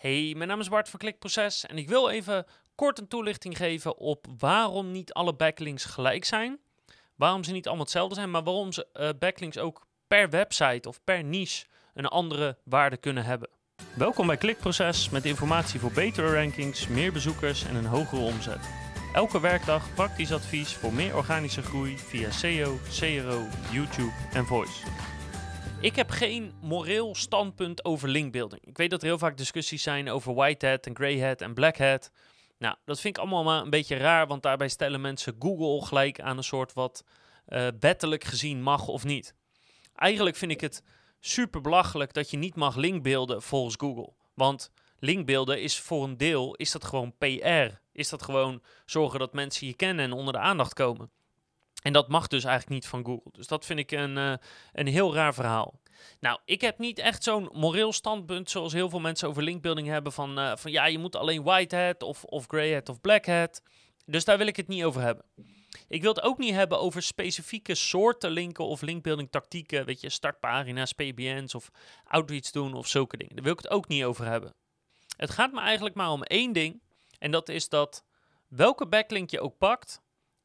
Hey, mijn naam is Bart van Klikproces en ik wil even kort een toelichting geven op waarom niet alle backlinks gelijk zijn. Waarom ze niet allemaal hetzelfde zijn, maar waarom ze uh, backlinks ook per website of per niche een andere waarde kunnen hebben. Welkom bij Klikproces met informatie voor betere rankings, meer bezoekers en een hogere omzet. Elke werkdag praktisch advies voor meer organische groei via SEO, CRO, YouTube en Voice. Ik heb geen moreel standpunt over linkbuilding. Ik weet dat er heel vaak discussies zijn over white hat en grey hat en black hat. Nou, dat vind ik allemaal maar een beetje raar, want daarbij stellen mensen Google gelijk aan een soort wat uh, wettelijk gezien mag of niet. Eigenlijk vind ik het super belachelijk dat je niet mag linkbeelden volgens Google. Want linkbeelden is voor een deel is dat gewoon PR. Is dat gewoon zorgen dat mensen je kennen en onder de aandacht komen. En dat mag dus eigenlijk niet van Google. Dus dat vind ik een, uh, een heel raar verhaal. Nou, ik heb niet echt zo'n moreel standpunt zoals heel veel mensen over linkbuilding hebben van, uh, van ja, je moet alleen white hat of, of grey hat of black hat. Dus daar wil ik het niet over hebben. Ik wil het ook niet hebben over specifieke soorten linken of linkbuilding tactieken, weet je, startpagina's, PBN's of outreach doen of zulke dingen. Daar wil ik het ook niet over hebben. Het gaat me eigenlijk maar om één ding en dat is dat welke backlink je ook pakt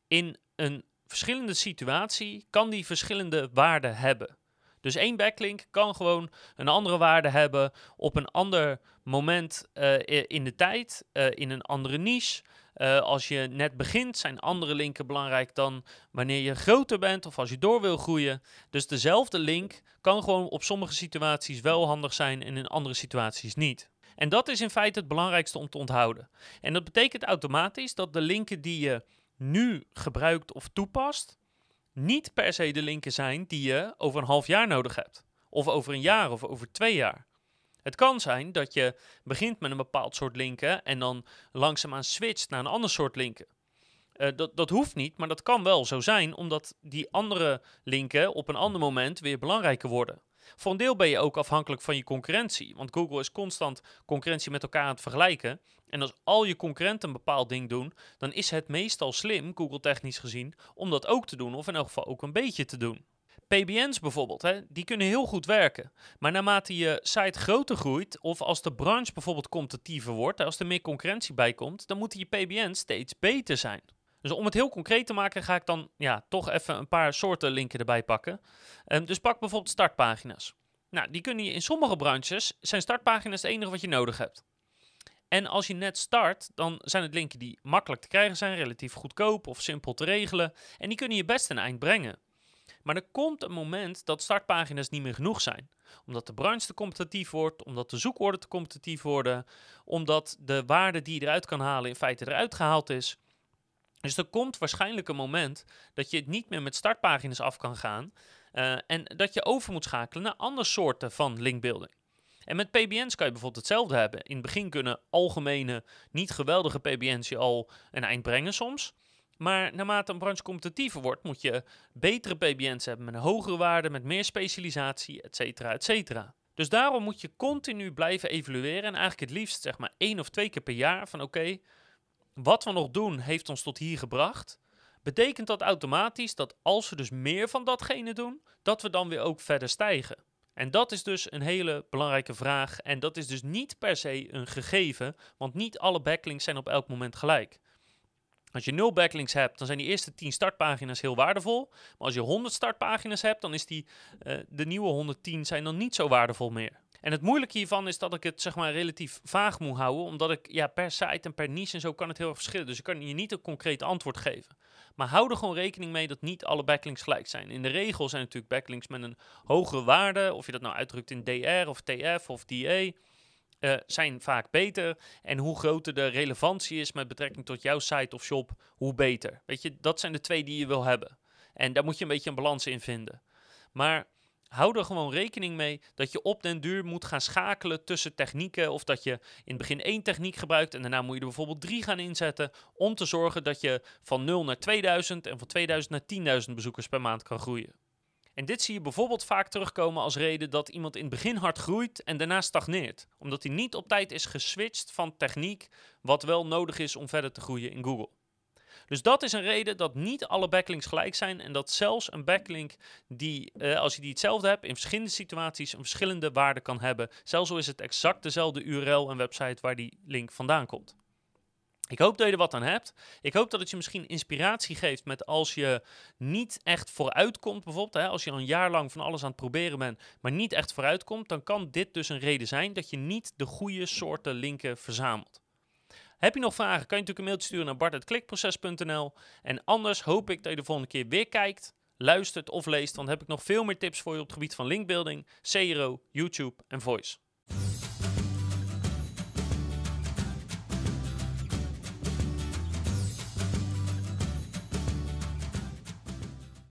in een verschillende situatie kan die verschillende waarden hebben. Dus één backlink kan gewoon een andere waarde hebben op een ander moment uh, in de tijd, uh, in een andere niche. Uh, als je net begint, zijn andere linken belangrijk dan wanneer je groter bent of als je door wil groeien. Dus dezelfde link kan gewoon op sommige situaties wel handig zijn en in andere situaties niet. En dat is in feite het belangrijkste om te onthouden. En dat betekent automatisch dat de linken die je nu gebruikt of toepast, niet per se de linken zijn die je over een half jaar nodig hebt. Of over een jaar of over twee jaar. Het kan zijn dat je begint met een bepaald soort linken en dan langzaamaan switcht naar een ander soort linken. Uh, dat, dat hoeft niet, maar dat kan wel zo zijn, omdat die andere linken op een ander moment weer belangrijker worden. Voor een deel ben je ook afhankelijk van je concurrentie. Want Google is constant concurrentie met elkaar aan het vergelijken. En als al je concurrenten een bepaald ding doen, dan is het meestal slim, Google technisch gezien, om dat ook te doen. Of in elk geval ook een beetje te doen. PBN's bijvoorbeeld, hè, die kunnen heel goed werken. Maar naarmate je site groter groeit, of als de branche bijvoorbeeld competitiever wordt, als er meer concurrentie bij komt, dan moeten je PBN's steeds beter zijn. Dus om het heel concreet te maken, ga ik dan ja, toch even een paar soorten linken erbij pakken. Um, dus pak bijvoorbeeld startpagina's. Nou, die kunnen je in sommige branches, zijn startpagina's het enige wat je nodig hebt. En als je net start, dan zijn het linken die makkelijk te krijgen zijn, relatief goedkoop of simpel te regelen. En die kunnen je best een eind brengen. Maar er komt een moment dat startpagina's niet meer genoeg zijn. Omdat de branche te competitief wordt, omdat de zoekwoorden te competitief worden, omdat de waarde die je eruit kan halen in feite eruit gehaald is. Dus er komt waarschijnlijk een moment dat je het niet meer met startpagina's af kan gaan. Uh, en dat je over moet schakelen naar andere soorten van linkbuilding. En met PBN's kan je bijvoorbeeld hetzelfde hebben. In het begin kunnen algemene, niet geweldige PBN's je al een eind brengen soms. Maar naarmate een branche competitiever wordt, moet je betere PBN's hebben met een hogere waarde, met meer specialisatie, et cetera, et cetera. Dus daarom moet je continu blijven evalueren en eigenlijk het liefst zeg maar één of twee keer per jaar van oké, wat we nog doen heeft ons tot hier gebracht. Betekent dat automatisch dat als we dus meer van datgene doen, dat we dan weer ook verder stijgen? En dat is dus een hele belangrijke vraag. En dat is dus niet per se een gegeven, want niet alle backlinks zijn op elk moment gelijk. Als je 0 backlinks hebt, dan zijn die eerste 10 startpagina's heel waardevol. Maar als je 100 startpagina's hebt, dan is die, uh, de nieuwe 110 zijn dan niet zo waardevol meer. En het moeilijke hiervan is dat ik het zeg maar relatief vaag moet houden, omdat ik ja, per site en per niche en zo kan het heel erg verschillen. Dus ik kan je niet een concreet antwoord geven. Maar hou er gewoon rekening mee dat niet alle backlinks gelijk zijn. In de regel zijn natuurlijk backlinks met een hogere waarde, of je dat nou uitdrukt in DR of TF of DA. Uh, zijn vaak beter. En hoe groter de relevantie is met betrekking tot jouw site of shop, hoe beter. Weet je, dat zijn de twee die je wil hebben. En daar moet je een beetje een balans in vinden. Maar hou er gewoon rekening mee dat je op den duur moet gaan schakelen tussen technieken. Of dat je in het begin één techniek gebruikt en daarna moet je er bijvoorbeeld drie gaan inzetten. Om te zorgen dat je van 0 naar 2000 en van 2000 naar 10.000 bezoekers per maand kan groeien. En dit zie je bijvoorbeeld vaak terugkomen als reden dat iemand in het begin hard groeit en daarna stagneert. Omdat hij niet op tijd is geswitcht van techniek wat wel nodig is om verder te groeien in Google. Dus dat is een reden dat niet alle backlinks gelijk zijn en dat zelfs een backlink die, eh, als je die hetzelfde hebt, in verschillende situaties een verschillende waarde kan hebben. Zelfs al is het exact dezelfde URL en website waar die link vandaan komt. Ik hoop dat je er wat aan hebt. Ik hoop dat het je misschien inspiratie geeft met als je niet echt vooruit komt, bijvoorbeeld. Hè, als je al een jaar lang van alles aan het proberen bent, maar niet echt vooruit komt, dan kan dit dus een reden zijn dat je niet de goede soorten linken verzamelt. Heb je nog vragen, kan je natuurlijk een mailtje sturen naar bart.klikproces.nl. En anders hoop ik dat je de volgende keer weer kijkt, luistert of leest, want dan heb ik nog veel meer tips voor je op het gebied van linkbuilding, CRO, YouTube en voice.